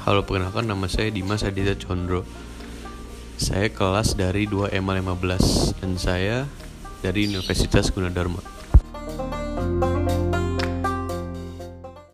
Halo, perkenalkan nama saya Dimas Aditya Chondro, Saya kelas dari 2 MA 15 dan saya dari Universitas Gunadarma.